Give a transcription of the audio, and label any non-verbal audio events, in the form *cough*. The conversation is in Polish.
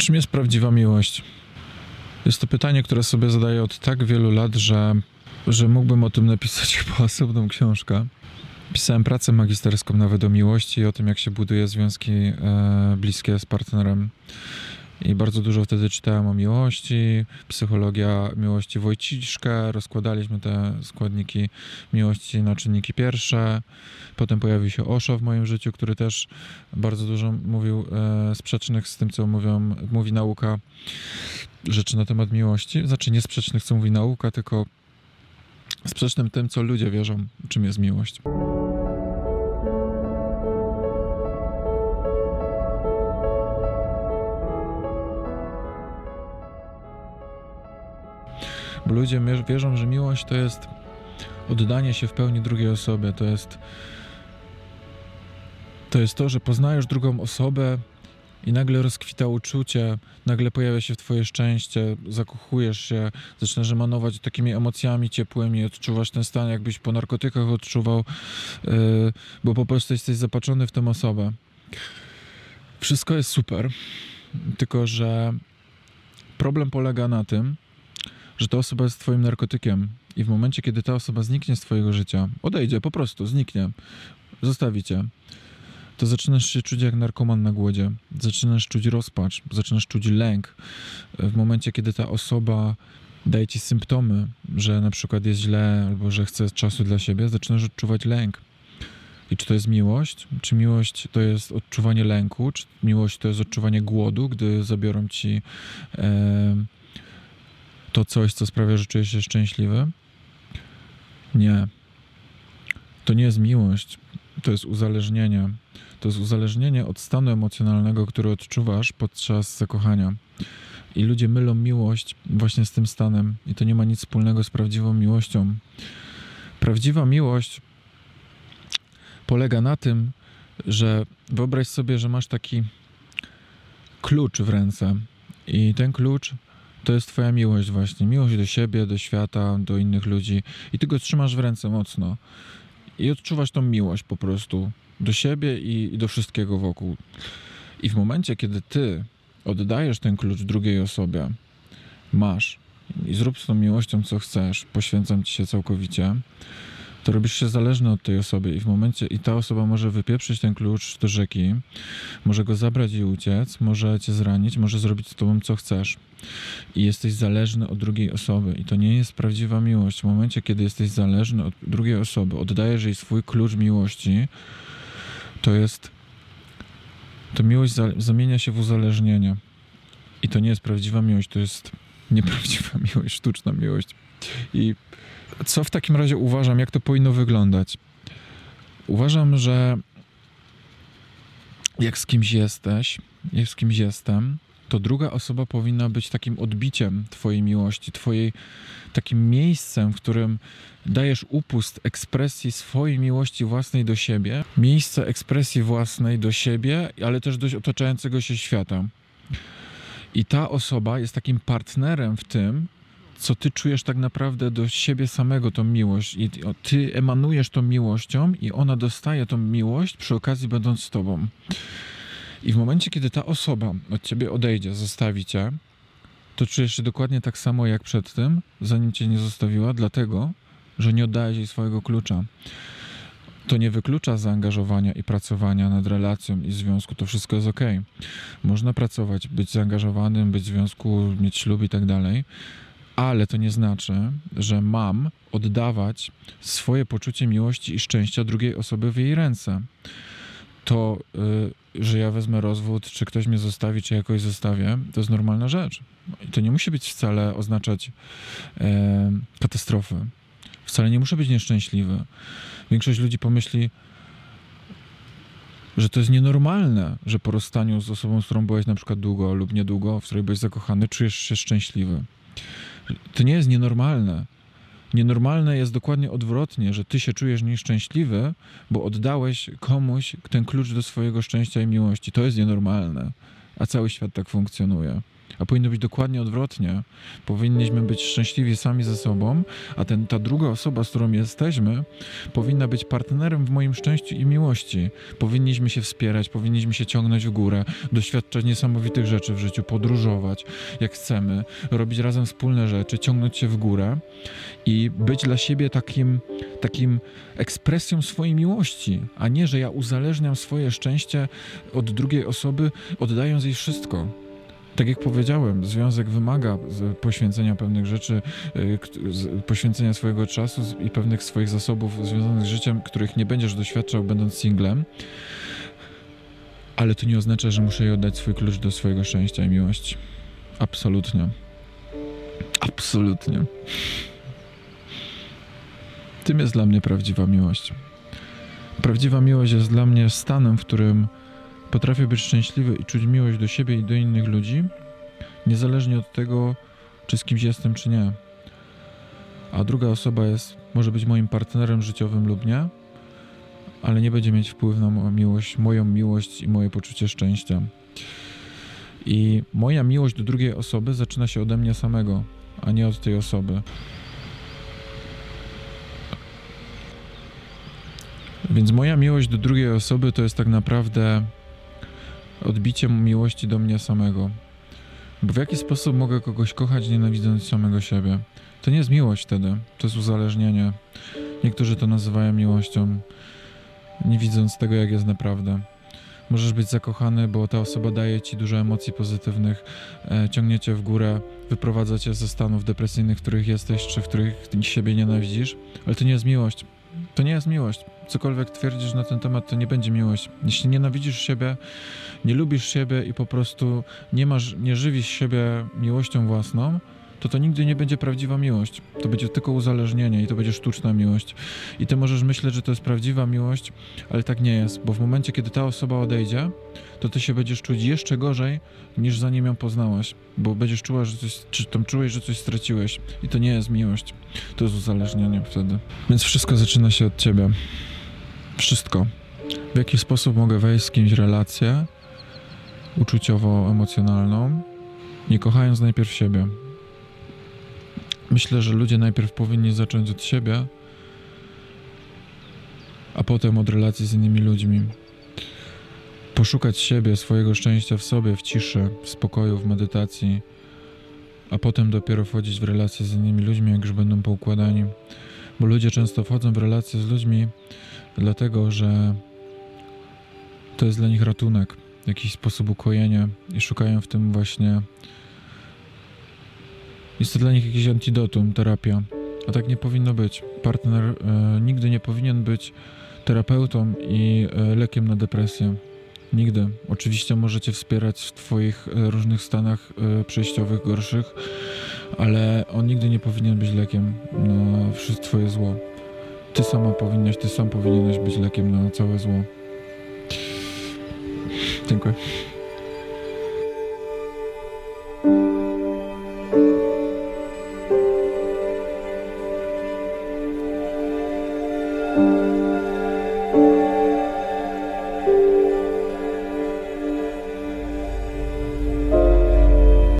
Czym jest prawdziwa miłość? Jest to pytanie, które sobie zadaję od tak wielu lat, że, że mógłbym o tym napisać *laughs* chyba osobną książkę. Pisałem pracę magisterską nawet o miłości i o tym, jak się buduje związki e, bliskie z partnerem. I bardzo dużo wtedy czytałem o miłości, psychologia miłości Wojciszkę, rozkładaliśmy te składniki miłości na czynniki pierwsze. Potem pojawił się Osho w moim życiu, który też bardzo dużo mówił e, sprzecznych z tym, co mówią, mówi nauka, rzeczy na temat miłości. Znaczy nie sprzecznych, co mówi nauka, tylko sprzecznym tym, co ludzie wierzą, czym jest miłość. Bo ludzie wierzą, że miłość to jest oddanie się w pełni drugiej osobie, to jest to jest to, że poznajesz drugą osobę i nagle rozkwita uczucie, nagle pojawia się w twoje szczęście, zakochujesz się, zaczynasz emanować takimi emocjami ciepłymi, odczuwasz ten stan, jakbyś po narkotykach odczuwał, yy, bo po prostu jesteś zapatrzony w tę osobę. Wszystko jest super, tylko że problem polega na tym, że ta osoba jest twoim narkotykiem i w momencie, kiedy ta osoba zniknie z twojego życia, odejdzie, po prostu zniknie, zostawicie, to zaczynasz się czuć jak narkoman na głodzie. Zaczynasz czuć rozpacz, zaczynasz czuć lęk. W momencie, kiedy ta osoba daje ci symptomy, że na przykład jest źle albo że chce czasu dla siebie, zaczynasz odczuwać lęk. I czy to jest miłość? Czy miłość to jest odczuwanie lęku? Czy miłość to jest odczuwanie głodu, gdy zabiorą ci to coś, co sprawia, że czujesz się szczęśliwy? Nie. To nie jest miłość, to jest uzależnienie. To jest uzależnienie od stanu emocjonalnego, który odczuwasz podczas zakochania. I ludzie mylą miłość właśnie z tym stanem, i to nie ma nic wspólnego z prawdziwą miłością. Prawdziwa miłość polega na tym, że wyobraź sobie, że masz taki klucz w ręce, i ten klucz to jest Twoja miłość, właśnie. Miłość do siebie, do świata, do innych ludzi, i Ty go trzymasz w ręce mocno. I odczuwasz tą miłość po prostu do siebie i, i do wszystkiego wokół. I w momencie, kiedy ty oddajesz ten klucz drugiej osobie, masz i zrób z tą miłością, co chcesz, poświęcam ci się całkowicie, to robisz się zależny od tej osoby i w momencie, i ta osoba może wypieprzyć ten klucz do rzeki, może go zabrać i uciec, może cię zranić, może zrobić z tobą co chcesz. I jesteś zależny od drugiej osoby i to nie jest prawdziwa miłość. W momencie, kiedy jesteś zależny od drugiej osoby, oddajesz jej swój klucz miłości, to jest. To miłość za, zamienia się w uzależnienie. I to nie jest prawdziwa miłość, to jest nieprawdziwa *laughs* miłość, sztuczna miłość. I co w takim razie uważam, jak to powinno wyglądać? Uważam, że jak z kimś jesteś, jak z kimś jestem, to druga osoba powinna być takim odbiciem Twojej miłości, Twojej takim miejscem, w którym dajesz upust ekspresji swojej miłości własnej do siebie, miejsce ekspresji własnej do siebie, ale też do otaczającego się świata. I ta osoba jest takim partnerem w tym, co ty czujesz tak naprawdę do siebie samego, tą miłość. I ty emanujesz tą miłością, i ona dostaje tą miłość przy okazji, będąc z tobą. I w momencie, kiedy ta osoba od ciebie odejdzie, zostawi cię, to czujesz się dokładnie tak samo jak przed tym, zanim cię nie zostawiła, dlatego, że nie oddałeś jej swojego klucza. To nie wyklucza zaangażowania i pracowania nad relacją i związku. To wszystko jest ok. Można pracować, być zaangażowanym, być w związku, mieć ślub i tak dalej, ale to nie znaczy, że mam oddawać swoje poczucie miłości i szczęścia drugiej osoby w jej ręce. To, yy, że ja wezmę rozwód, czy ktoś mnie zostawi, czy jakoś zostawię, to jest normalna rzecz. I to nie musi być wcale oznaczać yy, katastrofy. Wcale nie muszę być nieszczęśliwy. Większość ludzi pomyśli, że to jest nienormalne, że po rozstaniu z osobą, z którą byłeś na przykład długo lub niedługo, w której byłeś zakochany, czujesz się szczęśliwy. To nie jest nienormalne. Nienormalne jest dokładnie odwrotnie, że ty się czujesz nieszczęśliwy, bo oddałeś komuś ten klucz do swojego szczęścia i miłości. To jest nienormalne, a cały świat tak funkcjonuje. A powinno być dokładnie odwrotnie. Powinniśmy być szczęśliwi sami ze sobą, a ten, ta druga osoba, z którą jesteśmy, powinna być partnerem w moim szczęściu i miłości. Powinniśmy się wspierać, powinniśmy się ciągnąć w górę, doświadczać niesamowitych rzeczy w życiu, podróżować jak chcemy, robić razem wspólne rzeczy, ciągnąć się w górę i być dla siebie takim, takim ekspresją swojej miłości, a nie, że ja uzależniam swoje szczęście od drugiej osoby, oddając jej wszystko. Tak jak powiedziałem, związek wymaga poświęcenia pewnych rzeczy, y, poświęcenia swojego czasu i pewnych swoich zasobów związanych z życiem, których nie będziesz doświadczał będąc singlem. Ale to nie oznacza, że muszę jej oddać swój klucz do swojego szczęścia i miłości. Absolutnie. Absolutnie. Tym jest dla mnie prawdziwa miłość. Prawdziwa miłość jest dla mnie stanem, w którym potrafię być szczęśliwy i czuć miłość do siebie i do innych ludzi, niezależnie od tego, czy z kimś jestem, czy nie. A druga osoba jest, może być moim partnerem życiowym lub nie, ale nie będzie mieć wpływu na moją miłość, moją miłość i moje poczucie szczęścia. I moja miłość do drugiej osoby zaczyna się ode mnie samego, a nie od tej osoby. Więc moja miłość do drugiej osoby to jest tak naprawdę odbicie miłości do mnie samego. Bo w jaki sposób mogę kogoś kochać, nienawidząc samego siebie? To nie jest miłość wtedy, to jest uzależnienie. Niektórzy to nazywają miłością, nie widząc tego, jak jest naprawdę. Możesz być zakochany, bo ta osoba daje ci dużo emocji pozytywnych, e, ciągnie cię w górę, wyprowadza cię ze stanów depresyjnych, w których jesteś, czy w których siebie nienawidzisz, ale to nie jest miłość. To nie jest miłość. Cokolwiek twierdzisz na ten temat, to nie będzie miłość. Jeśli nienawidzisz siebie, nie lubisz siebie i po prostu nie masz, nie żywisz siebie miłością własną, to to nigdy nie będzie prawdziwa miłość. To będzie tylko uzależnienie i to będzie sztuczna miłość. I ty możesz myśleć, że to jest prawdziwa miłość, ale tak nie jest, bo w momencie, kiedy ta osoba odejdzie, to ty się będziesz czuć jeszcze gorzej, niż zanim ją poznałaś, bo będziesz czuła, że coś, czy tam czułeś, że coś straciłeś. I to nie jest miłość, to jest uzależnienie wtedy. Więc wszystko zaczyna się od ciebie. Wszystko. W jaki sposób mogę wejść z kimś w relację uczuciowo-emocjonalną, nie kochając najpierw siebie. Myślę, że ludzie najpierw powinni zacząć od siebie, a potem od relacji z innymi ludźmi. Poszukać siebie, swojego szczęścia w sobie, w ciszy, w spokoju, w medytacji, a potem dopiero wchodzić w relacje z innymi ludźmi, jak już będą poukładani. Bo ludzie często wchodzą w relacje z ludźmi, dlatego że to jest dla nich ratunek, jakiś sposób ukojenia i szukają w tym właśnie jest to dla nich jakiś antidotum, terapia. A tak nie powinno być. Partner e, nigdy nie powinien być terapeutą i e, lekiem na depresję. Nigdy. Oczywiście możecie wspierać w Twoich e, różnych stanach e, przejściowych, gorszych, ale on nigdy nie powinien być lekiem na wszystko Twoje zło. Ty sama powinnaś, ty sam powinieneś być lekiem na całe zło. Dziękuję.